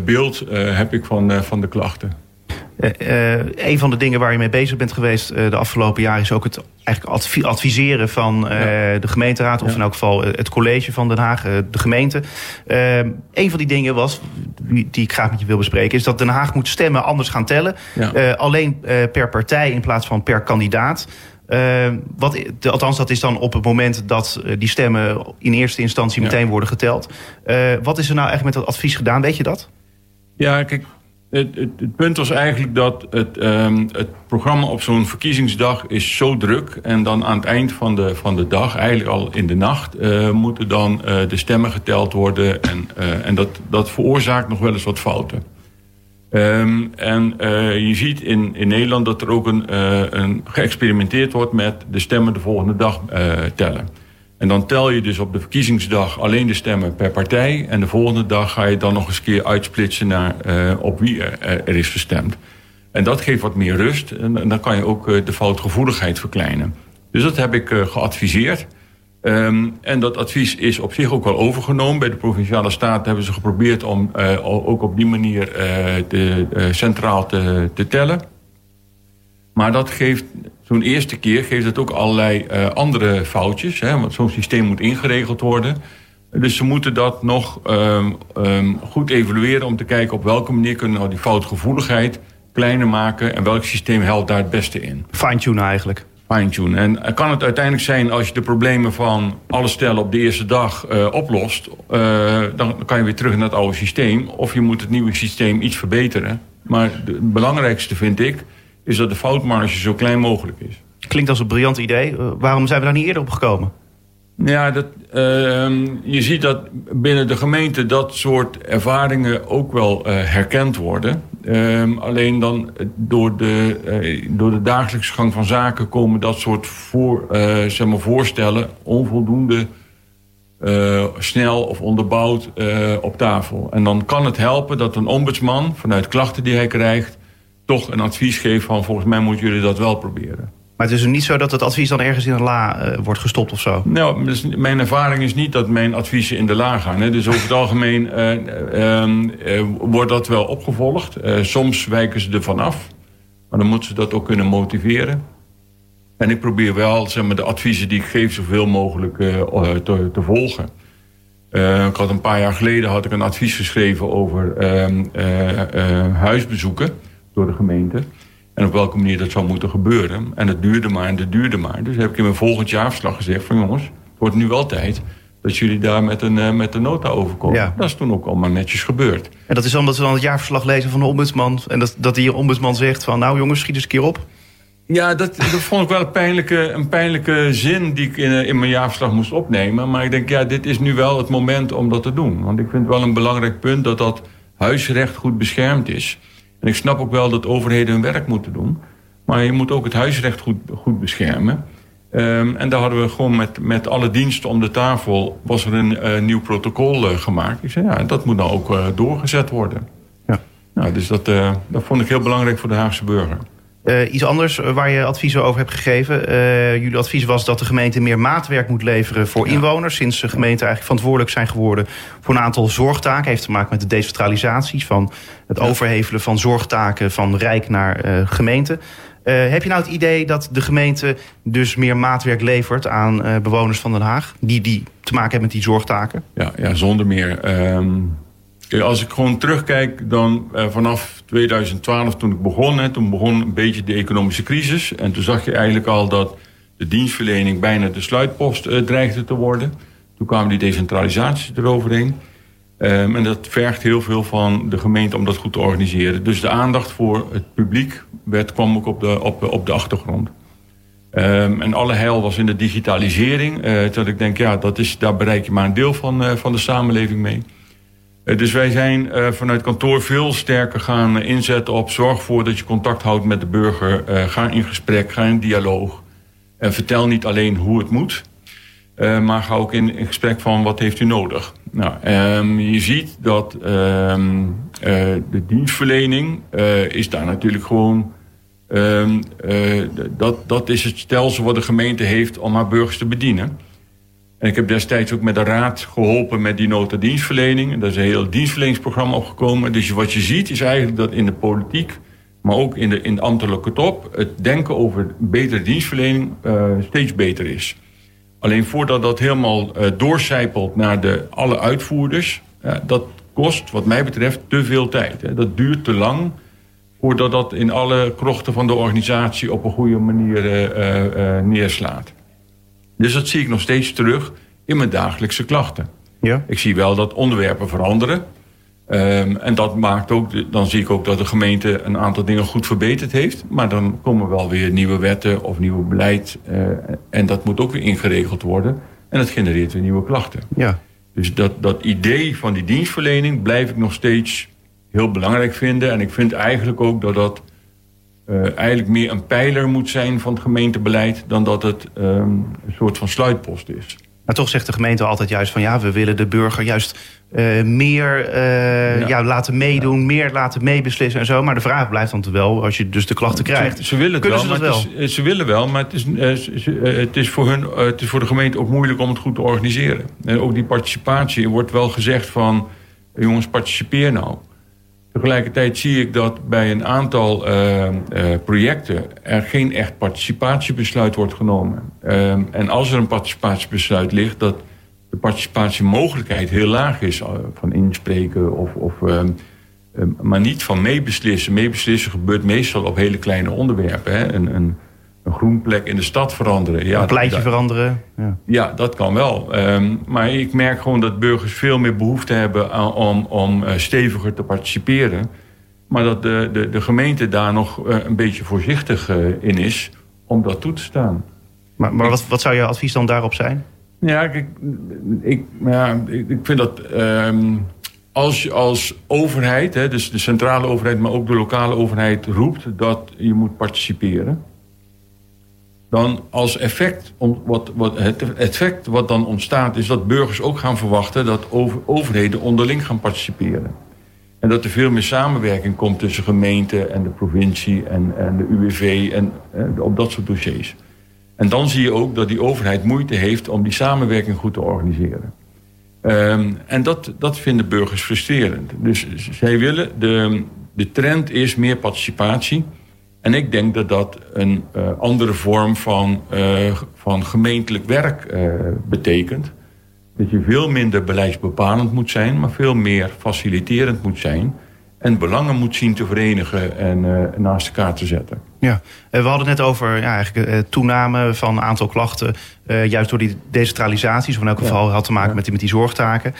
beeld heb ik van, van de klachten.
Uh, een van de dingen waar je mee bezig bent geweest uh, de afgelopen jaren is ook het eigenlijk adviseren van de gemeenteraad, of in elk geval het college van Den Haag, de gemeente. een van die dingen was, die, die, ik graag met je wil bespreken, is dat Den Haag moet stemmen anders gaan tellen. Ja. alleen per partij in plaats van per kandidaat. wat, althans, dat is dan op het moment dat die stemmen in eerste instantie meteen worden geteld. wat is er nou eigenlijk met dat advies gedaan? Weet je dat?
Ja, kijk, het, het, het, punt was eigenlijk dat het, um, het programma op zo'n verkiezingsdag is zo druk. En dan aan het eind van de, van de dag, eigenlijk al in de nacht, uh, moeten dan uh, de stemmen geteld worden. En, uh, en dat, dat veroorzaakt nog wel eens wat fouten. Um, en je ziet in, in Nederland dat er ook een, een geëxperimenteerd wordt met de stemmen de volgende dag tellen. En dan tel je dus op de verkiezingsdag alleen de stemmen per partij. En de volgende dag ga je dan nog eens keer uitsplitsen naar uh, op wie er, er, is gestemd. En dat geeft wat meer rust. En, dan kan je ook uh, de foutgevoeligheid verkleinen. Dus dat heb ik geadviseerd. Um, en dat advies is op zich ook wel overgenomen. Bij de Provinciale Staten hebben ze geprobeerd om ook op die manier de, centraal te tellen. Maar dat geeft, zo'n eerste keer geeft het ook allerlei uh, andere foutjes. Hè, want zo'n systeem moet ingeregeld worden. Dus ze moeten dat nog um, um, goed evalueren om te kijken op welke manier kunnen we nou die foutgevoeligheid kleiner maken en welk systeem helpt daar het beste in.
Fine-tunen eigenlijk.
Fine-tunen. En kan het uiteindelijk zijn als je de problemen van alle stellen op de eerste dag uh, oplost, uh, dan kan je weer terug naar het oude systeem. Of je moet het nieuwe systeem iets verbeteren. Maar het belangrijkste vind ik is dat de foutmarge zo klein mogelijk is.
Klinkt als een briljant idee. Uh, waarom zijn we daar niet eerder op gekomen?
Ja, dat, uh, je ziet dat binnen de gemeente dat soort ervaringen ook wel uh, herkend worden. Uh, alleen dan door de, door de dagelijkse gang van zaken komen dat soort voor, zeg maar voorstellen onvoldoende snel of onderbouwd op tafel. En dan kan het helpen dat een ombudsman vanuit klachten die hij krijgt toch een advies geeft van volgens mij moeten jullie dat wel proberen.
Maar het is dus niet zo dat het advies dan ergens in een la uh, wordt gestopt of zo?
Nou, dus mijn ervaring is niet dat mijn adviezen in de la gaan. Hè. Dus over het algemeen uh, uh, wordt dat wel opgevolgd. soms wijken ze ervan af. Maar dan moeten ze dat ook kunnen motiveren. En ik probeer wel zeg maar, de adviezen die ik geef zoveel mogelijk te, te, volgen. ik had een paar jaar geleden had ik een advies geschreven over ehm, huisbezoeken door de gemeente. En op welke manier dat zou moeten gebeuren. En het duurde maar en het duurde maar. Dus heb ik in mijn volgend jaarverslag gezegd van jongens, het wordt nu wel tijd dat jullie daar met een, uh, met een nota overkomen. Ja. Dat is toen ook allemaal netjes gebeurd.
En dat is omdat we dan het jaarverslag lezen van de ombudsman... en dat, dat die ombudsman zegt van nou jongens, schiet eens een keer op.
Ja, dat, dat vond ik wel een pijnlijke, een pijnlijke zin die ik in, eh, in mijn jaarverslag moest opnemen. Maar ik denk, ja, dit is nu wel het moment om dat te doen. Want ik vind het wel een belangrijk punt dat dat huisrecht goed beschermd is. En ik snap ook wel dat overheden hun werk moeten doen. Maar je moet ook het huisrecht goed, goed beschermen. Um, en daar hadden we gewoon met, met alle diensten om de tafel... was er een uh, nieuw protocol uh, gemaakt. Ik zei, ja, dat moet nou ook uh, doorgezet worden. Ja. Nou, dus dat, dat vond ik heel belangrijk voor de Haagse burger.
Uh, iets anders eh, waar je adviezen over hebt gegeven. Uh, jullie advies was dat de gemeente meer maatwerk moet leveren voor inwoners. Sinds de gemeente eigenlijk verantwoordelijk zijn geworden voor een aantal zorgtaken. Heeft te maken met de decentralisatie van het overhevelen van zorgtaken van rijk naar uh, gemeente. heb je nou het idee dat de gemeente dus meer maatwerk levert aan bewoners van Den Haag? Die, die te maken hebben met die zorgtaken?
Ja, ja zonder meer. Um als ik gewoon terugkijk, dan uh, vanaf 2012 toen ik begon, toen begon een beetje de economische crisis. En toen zag je eigenlijk al dat de dienstverlening bijna de sluitpost uh, dreigde te worden. Toen kwamen die decentralisaties eroverheen. Um, en dat vergt heel veel van de gemeente om dat goed te organiseren. Dus de aandacht voor het publiek werd, kwam ook op de, op, de achtergrond. Um, en alle heil was in de digitalisering. Uh, ik denk, ja, dat is, daar bereik je maar een deel van, van de samenleving mee. Eh, dus wij zijn uh, vanuit kantoor veel sterker gaan inzetten op zorg voor dat je contact houdt met de burger. Uh, ga in gesprek, ga in dialoog. En vertel niet alleen hoe het moet, maar ga ook in, gesprek van wat heeft u nodig. Nou, um, je ziet dat um, de dienstverlening is daar natuurlijk gewoon. Um, dat, dat is het stelsel wat de gemeente heeft om haar burgers te bedienen. En ik heb destijds ook met de raad geholpen met die nota dienstverlening. En daar is een heel dienstverleningsprogramma opgekomen. Dus wat je ziet is eigenlijk dat in de politiek, maar ook in de, in de ambtelijke top... het denken over betere dienstverlening uh, steeds beter is. Alleen voordat dat helemaal uh, doorcijpelt naar de, alle uitvoerders... Uh, dat kost wat mij betreft te veel tijd. Hè. Dat duurt te lang voordat dat in alle krochten van de organisatie... op een goede manier neerslaat. Dus dat zie ik nog steeds terug in mijn dagelijkse klachten. Ja. Ik zie wel dat onderwerpen veranderen. Um, en dat maakt ook, dan zie ik ook dat de gemeente een aantal dingen goed verbeterd heeft. Maar dan komen wel weer nieuwe wetten of nieuw beleid. Uh, en dat moet ook weer ingeregeld worden. En dat genereert weer nieuwe klachten. Ja. Dus dat, dat idee van die dienstverlening blijf ik nog steeds heel belangrijk vinden. En ik vind eigenlijk ook dat dat uh, eigenlijk meer een pijler moet zijn van het gemeentebeleid... dan dat het um, een soort van sluitpost is.
Maar toch zegt de gemeente altijd juist van... ja, we willen de burger juist uh, meer uh, ja. ja. laten meedoen, meer laten meebeslissen en zo. Maar de vraag blijft dan wel, als je dus de klachten krijgt...
Ze, willen het wel, ze, maar wel? Het is, ze willen wel, maar het is, het, is voor hun, het is voor de gemeente ook moeilijk om het goed te organiseren. En ook die participatie, er wordt wel gezegd van... jongens, participeer nou. Tegelijkertijd zie ik dat bij een aantal uh, uh, projecten er geen echt participatiebesluit wordt genomen. Uh, en als er een participatiebesluit ligt, dat de participatiemogelijkheid heel laag is uh, van inspreken of, of ehm, ehm, maar niet van meebeslissen. Meebeslissen gebeurt meestal op hele kleine onderwerpen. Hè? Een, een, een groen plek in de stad veranderen.
Ja, een pleitje veranderen.
Ja. ja. dat kan wel. Um, maar ik merk gewoon dat burgers veel meer behoefte hebben aan, om, om uh, steviger te participeren. Maar dat de, de, de gemeente daar nog uh, een beetje voorzichtig in is om dat toe te staan.
Maar, maar wat, wat zou je advies dan daarop zijn?
Ja, ik, ik, ja, ik vind dat um, als je als overheid, hè, dus de centrale overheid, maar ook de lokale overheid roept dat je moet participeren dan als effect, wat, wat, het effect wat dan ontstaat... is dat burgers ook gaan verwachten dat over, overheden onderling gaan participeren. En En dat er veel meer samenwerking komt tussen gemeente en de provincie en, en de UWV en op dat soort dossiers. En dan zie je ook dat die overheid moeite heeft om die samenwerking goed te organiseren. Ehm, en dat, dat vinden burgers frustrerend. Dus zij willen, de, de trend is meer participatie. En ik denk dat dat een uh, andere vorm van, uh, van gemeentelijk werk uh, betekent. Dat je veel minder beleidsbepalend moet zijn, maar veel meer faciliterend moet zijn en belangen moet zien te verenigen en naast elkaar te zetten.
Ja, we hadden het net over ja, eigenlijk, toename van aantal klachten, juist door die decentralisatie, of in elk geval ja. had te maken ja. met, die, met die zorgtaken.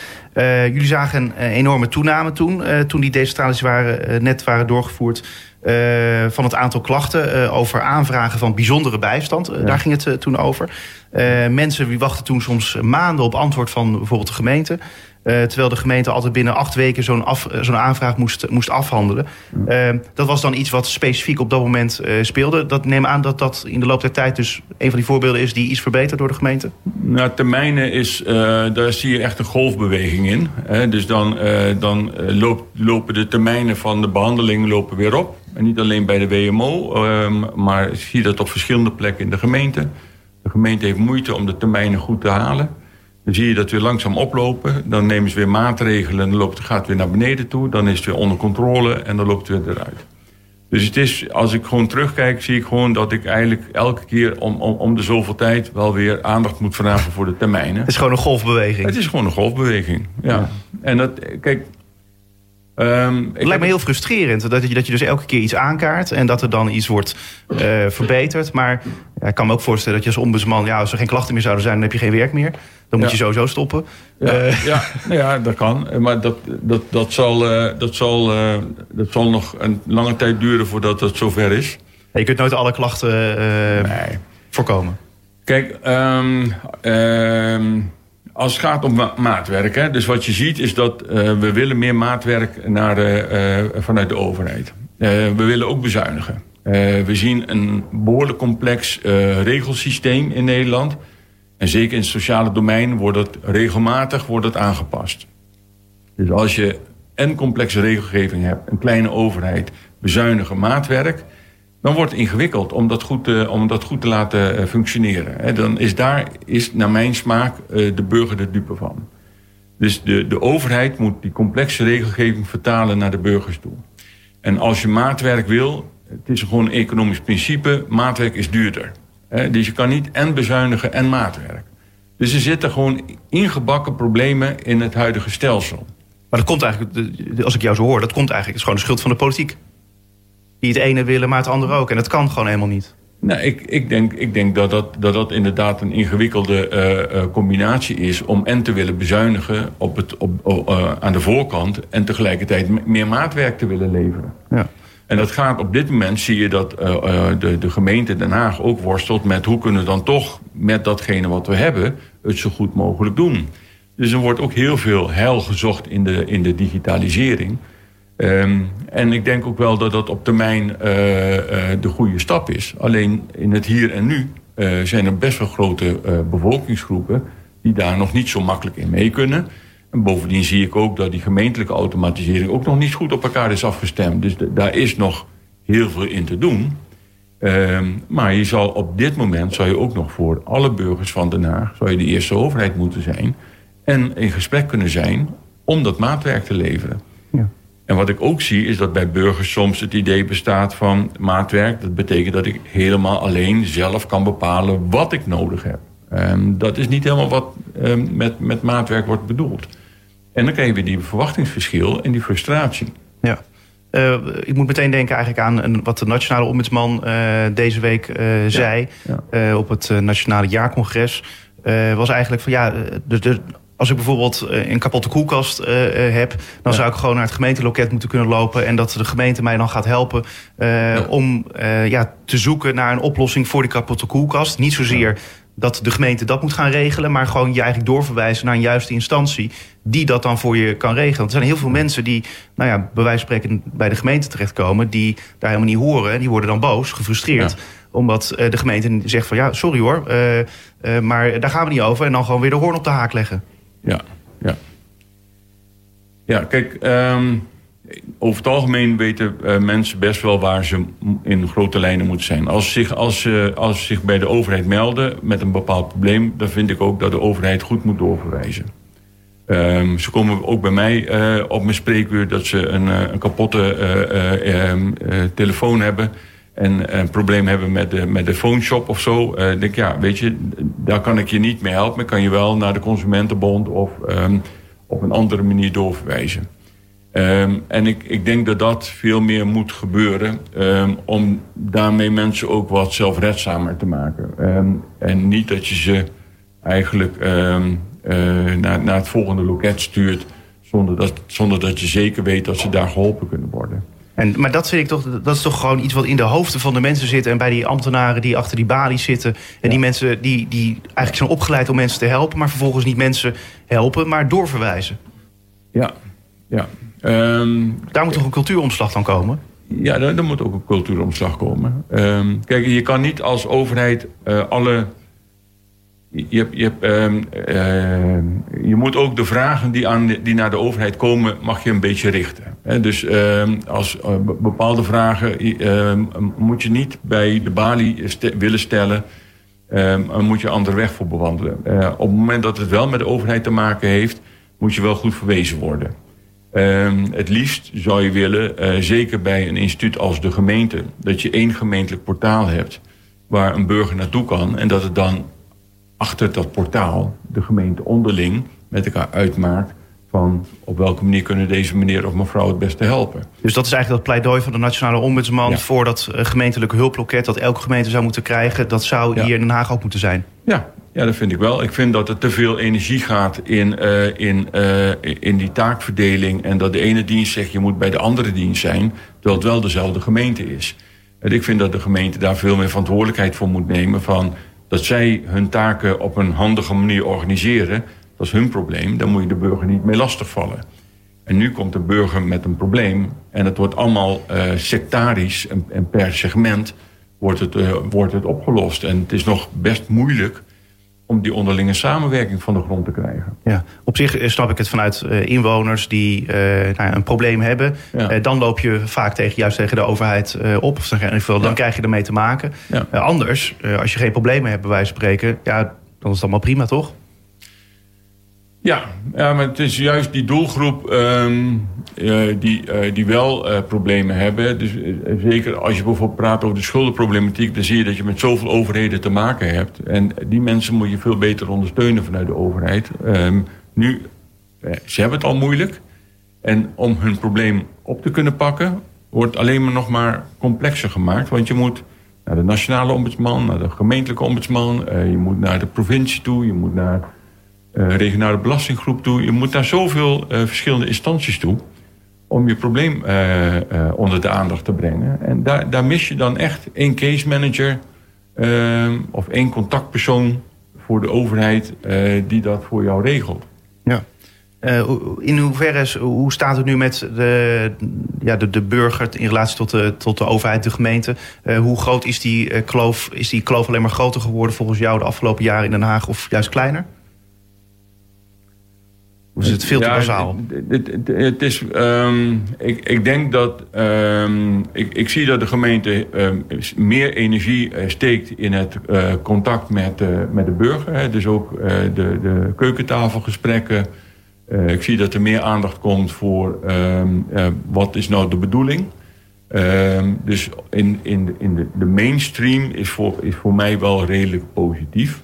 jullie zagen een enorme toename toen, toen die decentralisatie waren, net waren doorgevoerd. Van het aantal klachten over aanvragen van bijzondere bijstand. Daar ging het toen over. mensen die wachten toen soms maanden op antwoord van bijvoorbeeld de gemeente. Uh, terwijl de gemeente altijd binnen acht weken zo'n zo'n aanvraag moest, moest afhandelen. Uh, dat was dan iets wat specifiek op dat moment uh, speelde. Dat neem aan dat dat in de loop der tijd dus een van die voorbeelden is die iets verbeterd door de gemeente?
Nou, termijnen is, daar zie je echt een golfbeweging in. Hè? Dus dan, dan lopen de termijnen van de behandeling lopen weer op. En niet alleen bij de WMO, ehm, maar zie je dat op verschillende plekken in de gemeente. De gemeente heeft moeite om de termijnen goed te halen. Dan zie je dat weer langzaam oplopen. Dan nemen ze weer maatregelen. Dan loopt, het gaat weer naar beneden toe. Dan is het weer onder controle en dan loopt het weer eruit. Dus het is, als ik gewoon terugkijk, zie ik gewoon dat ik eigenlijk elke keer om, om, om de zoveel tijd wel weer aandacht moet vragen voor de termijnen.
Het is gewoon een golfbeweging.
Het is gewoon een golfbeweging, ja. ja. En dat, kijk,
Um, het lijkt me heel frustrerend dat je, dat je dus elke keer iets aankaart en dat er dan iets wordt uh, verbeterd. Maar ja, ik kan me ook voorstellen dat je als ombudsman, ja, als er geen klachten meer zouden zijn, dan heb je geen werk meer. Dan moet ja. je sowieso stoppen.
Ja, uh. ja, ja, dat kan. Maar dat, dat, dat, zal, uh, dat, zal, dat zal nog een lange tijd duren voordat het zover is.
je kunt nooit alle klachten nee. voorkomen.
Kijk, um, um, als het gaat om maatwerk, hè, dus wat je ziet is dat uh, we willen meer maatwerk naar, uh, vanuit de overheid. we willen ook bezuinigen. we zien een behoorlijk complex regelsysteem in Nederland. En zeker in het sociale domein wordt het regelmatig wordt het aangepast. Dus als je een complexe regelgeving hebt, een kleine overheid, bezuinigen maatwerk dan wordt het ingewikkeld om dat goed te, om dat goed te laten eh, functioneren. dan is daar, is naar mijn smaak, eh, de burger de dupe van. Dus de, de overheid moet die complexe regelgeving vertalen naar de burgers toe. En als je maatwerk wil, het is gewoon een economisch principe, maatwerk is duurder. Dus je kan niet en bezuinigen en maatwerk. Dus er zitten gewoon ingebakken problemen in het huidige stelsel.
Maar dat komt eigenlijk, als ik jou zo hoor, dat komt eigenlijk, is gewoon de schuld van de politiek die het ene willen, maar het andere ook. En dat kan gewoon helemaal niet.
Nou, ik, ik, denk, ik denk dat dat, dat dat inderdaad een ingewikkelde uh, combinatie is om en te willen bezuinigen op het, op, uh, aan de voorkant en tegelijkertijd meer maatwerk te willen leveren. Ja. En dat gaat op dit moment, zie je dat de, de gemeente Den Haag ook worstelt met hoe kunnen we dan toch met datgene wat we hebben het zo goed mogelijk doen. Dus er wordt ook heel veel heil gezocht in de, in de digitalisering. Um, en ik denk ook wel dat dat op termijn uh, uh, de goede stap is. Alleen in het hier en nu uh, zijn er best wel grote bevolkingsgroepen die daar nog niet zo makkelijk in mee kunnen. En bovendien zie ik ook dat die gemeentelijke automatisering ook nog niet goed op elkaar is afgestemd. Dus daar is nog heel veel in te doen. Um, maar je zal op dit moment zou je ook nog voor alle burgers van Den Haag zou je de eerste overheid moeten zijn en in gesprek kunnen zijn om dat maatwerk te leveren. Ja. En wat ik ook zie is dat bij burgers soms het idee bestaat van maatwerk. Dat betekent dat ik helemaal alleen zelf kan bepalen wat ik nodig heb. Um, dat is niet helemaal wat um, met, met maatwerk wordt bedoeld. En dan krijg je weer die verwachtingsverschil en die frustratie.
Ja. Uh, ik moet meteen denken eigenlijk aan wat de Nationale Ombudsman uh, deze week uh, zei ja. op het Nationale Jaarcongres. was eigenlijk van ja, de, de, als ik bijvoorbeeld eh, een kapotte koelkast uh, heb, dan zou ik gewoon naar het gemeenteloket moeten kunnen lopen en dat de gemeente mij dan gaat helpen uh, ja. om ja, te zoeken naar een oplossing voor die kapotte koelkast. Niet zozeer dat de gemeente dat moet gaan regelen, maar gewoon je eigenlijk doorverwijzen naar een juiste instantie die dat dan voor je kan regelen. Er zijn heel veel mensen die, nou ja, bij wijze van spreken bij de gemeente terechtkomen, die daar helemaal niet horen en die worden dan boos, gefrustreerd. Omdat de gemeente zegt van ja, sorry hoor, maar daar gaan we niet over. En dan gewoon weer de hoorn op de haak leggen.
Ja, ja. Ja, kijk, um, over het algemeen weten uh, mensen best wel waar ze in grote lijnen moeten zijn. Als ze zich, als, uh, als ze zich bij de overheid melden met een bepaald probleem, dan vind ik ook dat de overheid goed moet doorverwijzen. Um, ze komen ook bij mij uh, op mijn spreekuur dat ze een, een kapotte ehm, telefoon hebben en een probleem hebben met de, met de phone shop of zo. denk ik, ja, weet je, daar kan ik je niet mee helpen. Kan je wel naar de Consumentenbond of um, op een andere manier doorverwijzen. Um, en ik, ik denk dat dat veel meer moet gebeuren um, om daarmee mensen ook wat zelfredzamer te maken. En niet dat je ze eigenlijk uh, naar, naar het volgende loket stuurt zonder dat, zonder dat je zeker weet dat ze daar geholpen kunnen worden.
En, maar dat vind ik toch, dat is toch gewoon iets wat in de hoofden van de mensen zit. En bij die ambtenaren die achter die balies zitten. En die mensen die, die eigenlijk zijn opgeleid om mensen te helpen, maar vervolgens niet mensen helpen, maar doorverwijzen.
Ja, ja.
Um, Daar moet toch een cultuuromslag dan komen?
Ja, daar, moet ook een cultuuromslag komen. Um, kijk, je kan niet als overheid uh, alle. Je, je, um, uh, je moet ook de vragen die, aan die naar de overheid komen, mag je een beetje richten. Dus als uh, bepaalde vragen moet je niet bij de balie willen stellen. dan moet je andere weg voor bewandelen. op het moment dat het wel met de overheid te maken heeft, moet je wel goed verwezen worden. Het liefst zou je willen, uh, zeker bij een instituut als de gemeente, dat je één gemeentelijk portaal hebt waar een burger naartoe kan en dat het dan achter dat portaal de gemeente onderling met elkaar uitmaakt van op welke manier kunnen deze meneer of mevrouw het beste helpen.
Dus dat is eigenlijk dat pleidooi van de Nationale Ombudsman ja. voor dat uh, gemeentelijke hulploket dat elke gemeente zou moeten krijgen. Dat zou ja. hier in Den Haag ook moeten zijn.
Ja, ja, dat vind ik wel. Ik vind dat er te veel energie gaat in, uh, in, uh, in die taakverdeling. En dat de ene dienst zegt je moet bij de andere dienst zijn. Terwijl het wel dezelfde gemeente is. En ik vind dat de gemeente daar veel meer verantwoordelijkheid voor moet nemen. Van dat zij hun taken op een handige manier organiseren. Dat is hun probleem. Daar moet je de burger niet mee lastigvallen. En nu komt de burger met een probleem. En het wordt allemaal uh, sectarisch en, per segment wordt het, wordt het opgelost. En het is nog best moeilijk om die onderlinge samenwerking van de grond te krijgen.
Ja, op zich eh, snap ik het vanuit uh, inwoners die uh, nou, een probleem hebben. Ja. Uh, dan loop je vaak tegen, juist tegen de overheid op. Of dan, dan ja. krijg je ermee te maken. Ja. anders, als je geen problemen hebt bij wijze van spreken... Ja, dan is het allemaal prima, toch?
Ja, ja, maar het is juist die doelgroep um, uh, die, uh, die wel uh, problemen hebben. Dus zeker als je bijvoorbeeld praat over de schuldenproblematiek... dan zie je dat je met zoveel overheden te maken hebt. En die mensen moet je veel beter ondersteunen vanuit de overheid. Um, nu, ze hebben het al moeilijk. En om hun probleem op te kunnen pakken... wordt alleen maar nog maar complexer gemaakt. Want je moet naar de nationale ombudsman, naar de gemeentelijke ombudsman... je moet naar de provincie toe, je moet naar regionale belastinggroep toe. Je moet naar zoveel uh, verschillende instanties toe om je probleem uh, onder de aandacht te brengen. En daar, daar mis je dan echt één case manager of één contactpersoon voor de overheid die dat voor jou regelt.
Ja. in hoeverre, hoe staat het nu met de, ja, de, de burger in relatie tot de, tot de overheid, de gemeente? hoe groot is die, kloof, is die kloof alleen maar groter geworden volgens jou de afgelopen jaren in Den Haag of juist kleiner? Of is het veel te ja, bazaal?
Het, het, het is, um, ik, ik denk dat... Um, ik, ik zie dat de gemeente um, meer energie uh, steekt in het uh, contact met, uh, met de burger. Hè. Dus ook de, de keukentafelgesprekken. ik zie dat er meer aandacht komt voor wat is nou de bedoeling. dus in, in, de, in de, de mainstream is voor, is voor mij wel redelijk positief.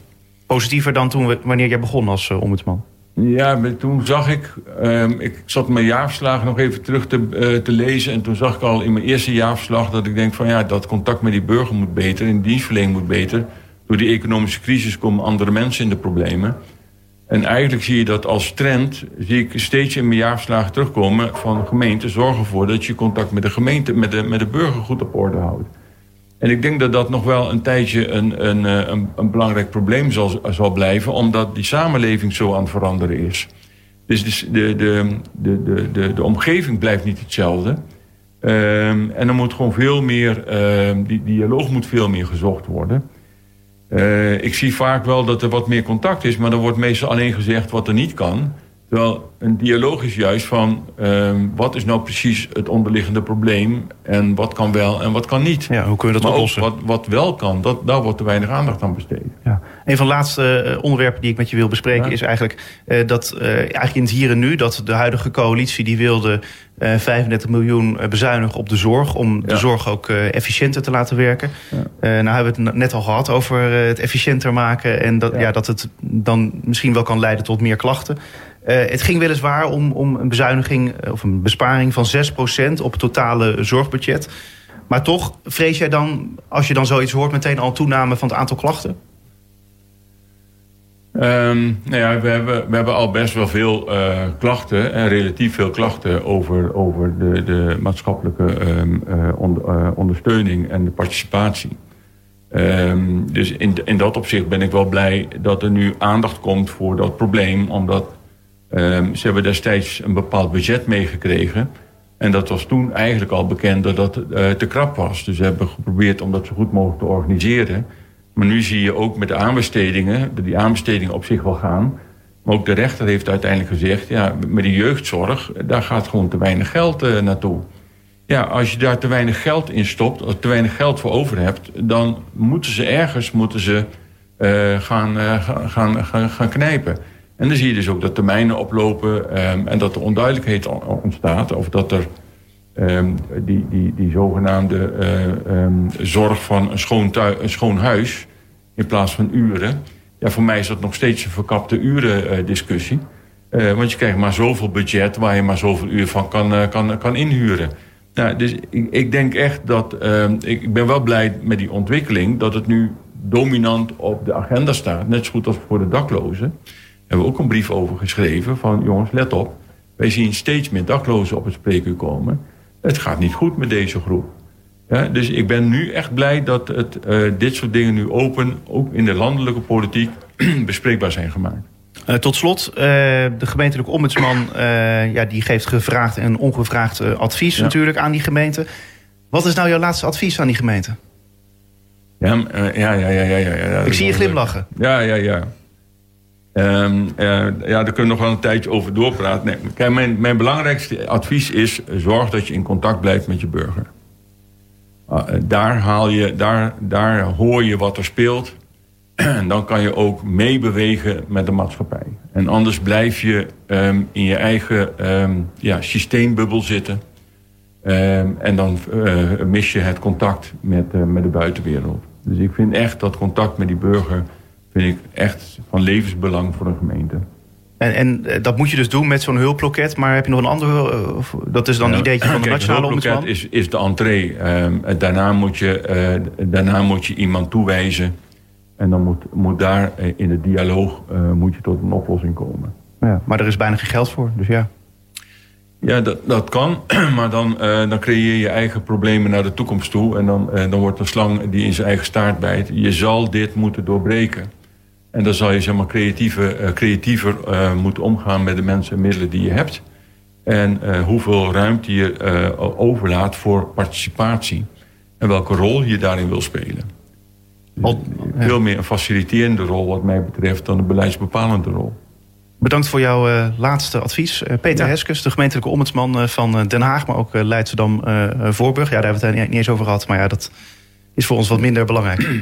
Positiever dan toen we, wanneer jij begon als ombudsman?
Ja, toen zag ik, um, ik zat mijn jaarverslag nog even terug te, uh, te lezen. En toen zag ik al in mijn eerste jaarverslag dat ik denk van ja, dat contact met die burger moet beter. De dienstverlening moet beter. Door die economische crisis komen andere mensen in de problemen. En eigenlijk zie je dat als trend, zie ik steeds in mijn jaarverslagen terugkomen van gemeente. Zorg ervoor dat je contact met de gemeente, met de, met de burger goed op orde houdt. En ik denk dat dat nog wel een tijdje een, een, eh, een, een belangrijk probleem zal, zal blijven, omdat die samenleving zo aan het veranderen is. Dus de, de, de, de, de, omgeving blijft niet hetzelfde. Um, en er moet gewoon veel meer, uh, die dialoog moet veel meer gezocht worden. Uh, ik zie vaak wel dat er wat meer contact is, maar er wordt meestal alleen gezegd wat er niet kan. Terwijl een dialoog is juist van ehm, wat is nou precies het onderliggende probleem en wat kan wel en wat kan niet.
Ja, hoe kunnen we dat
maar
oplossen?
Ook wat, wat wel kan, dat, daar wordt te weinig aandacht aan besteed.
Ja. Een van de laatste eh, onderwerpen die ik met je wil bespreken
Ja.
is eigenlijk eh, dat eh, eigenlijk in het hier en nu dat de huidige coalitie die wilde eh 35 miljoen bezuinigen op de zorg om de zorg ook efficiënter te laten werken.
Ja.
Nou hebben we het net al gehad over het efficiënter maken en dat. Ja. dat het dan misschien wel kan leiden tot meer klachten. Eh, het ging weliswaar om, om een bezuiniging eh, of een besparing van 6% op het totale zorgbudget. Maar toch vrees jij dan, als je dan zoiets hoort, meteen al toename van het aantal klachten?
Nou ja, we hebben, we hebben al best wel veel eh, klachten, en relatief veel klachten over, over de, de maatschappelijke ehm, eh, onder- eh, ondersteuning en de participatie. Ehm, dus in, in dat opzicht ben ik wel blij dat er nu aandacht komt voor dat probleem, omdat ehm, ze hebben destijds een bepaald budget meegekregen. En dat was toen eigenlijk al bekend dat dat eh, te krap was. Dus we hebben geprobeerd om dat zo goed mogelijk te organiseren. Maar nu zie je ook met de aanbestedingen, die aanbestedingen op zich wel gaan. Maar ook de rechter heeft uiteindelijk gezegd, ja, met de jeugdzorg, daar gaat gewoon te weinig geld eh, naartoe. Ja, als je daar te weinig geld in stopt, of te weinig geld voor over hebt, dan moeten ze ergens moeten ze, eh, gaan, gaan, gaan, gaan knijpen. En dan zie je dus ook dat termijnen oplopen ehm, en dat er onduidelijkheid on- ontstaat. Of dat er ehm, die, die, die zogenaamde eh, ehm, zorg van een schoon, een schoon huis in plaats van uren. Ja, voor mij is dat nog steeds een verkapte uren eh, discussie. Eh, want je krijgt maar zoveel budget waar je maar zoveel uur van kan, kan, kan inhuren. Nou, dus ik, ik denk echt dat. ik ben wel blij met die ontwikkeling dat het nu dominant op de agenda staat. Net zo goed als voor de daklozen. Hebben we ook een brief over geschreven van jongens, let op. Wij zien steeds meer daklozen op het spreekuur komen. Het gaat niet goed met deze groep. Ja, dus ik ben nu echt blij dat het, eh, dit soort dingen nu open, ook in de landelijke politiek, bespreekbaar zijn gemaakt.
Eh, tot slot, eh, de gemeentelijke ombudsman ja, die geeft gevraagd en ongevraagd advies
Ja.
natuurlijk aan die gemeente. Wat is nou jouw laatste advies aan die gemeente?
Ja, ja, ja, ja, ja.
Ik zie je glimlachen.
Ja, ja, ja. Ehm, eh, ja, daar kunnen we nog wel een tijdje over doorpraten. Nee, kijk, mijn, mijn belangrijkste advies is: zorg dat je in contact blijft met je burger. Ah, eh, daar, haal je, daar, daar hoor je wat er speelt. En dan kan je ook meebewegen met de maatschappij. En anders blijf je ehm, in je eigen ehm, ja, systeembubbel zitten. En dan eh, mis je het contact met, met de buitenwereld. Dus ik vind echt dat contact met die burger... vind ik echt van levensbelang voor een gemeente.
En, en eh, dat moet je dus doen met zo'n hulploket. Maar heb je nog een andere... eh, dat is dan een ideetje van de
kijk,
nationale ombudsman?
is, is de entree. Ehm, en daarna, moet je, eh, daarna moet je iemand toewijzen. En dan moet, moet daar eh, in de dialoog eh, moet je tot een oplossing komen.
Ja, maar er is bijna geen geld voor, dus ja.
Ja, dat, dat kan. Maar dan, eh, dan creëer je eigen problemen naar de toekomst toe. En dan, eh, dan wordt een slang die in zijn eigen staart bijt. Je zal dit moeten doorbreken. En dan zal je zeg maar, creatieve, eh, creatiever eh, moeten omgaan met de mensen en middelen die je hebt. En eh, hoeveel ruimte je overlaat voor participatie. En welke rol je daarin wil spelen.
Al- ja.
Veel meer een faciliterende rol wat mij betreft dan een beleidsbepalende rol.
Bedankt voor jouw laatste advies. Peter
Ja.
Heskes, de gemeentelijke ombudsman van Den Haag... maar ook Leidschendam-Voorburg. ja, daar hebben we het niet eens over gehad. Maar ja, dat is voor ons wat minder belangrijk.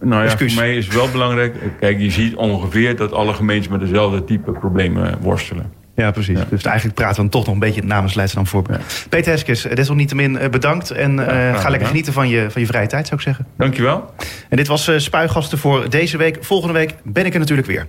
Nou ja,
Excuus.
voor mij is het wel belangrijk. Kijk, je ziet ongeveer dat alle gemeentes met dezelfde type problemen worstelen.
Ja, precies.
Ja.
Dus eigenlijk praten we dan toch nog een beetje namens Leidschendam-Voorburg. Peter Heskes, eh, desalniettemin eh, bedankt. En eh, ga lekker genieten van je, van je vrije tijd, zou ik zeggen.
Dankjewel.
En dit was Spuigasten voor deze week. Volgende week ben ik er natuurlijk weer.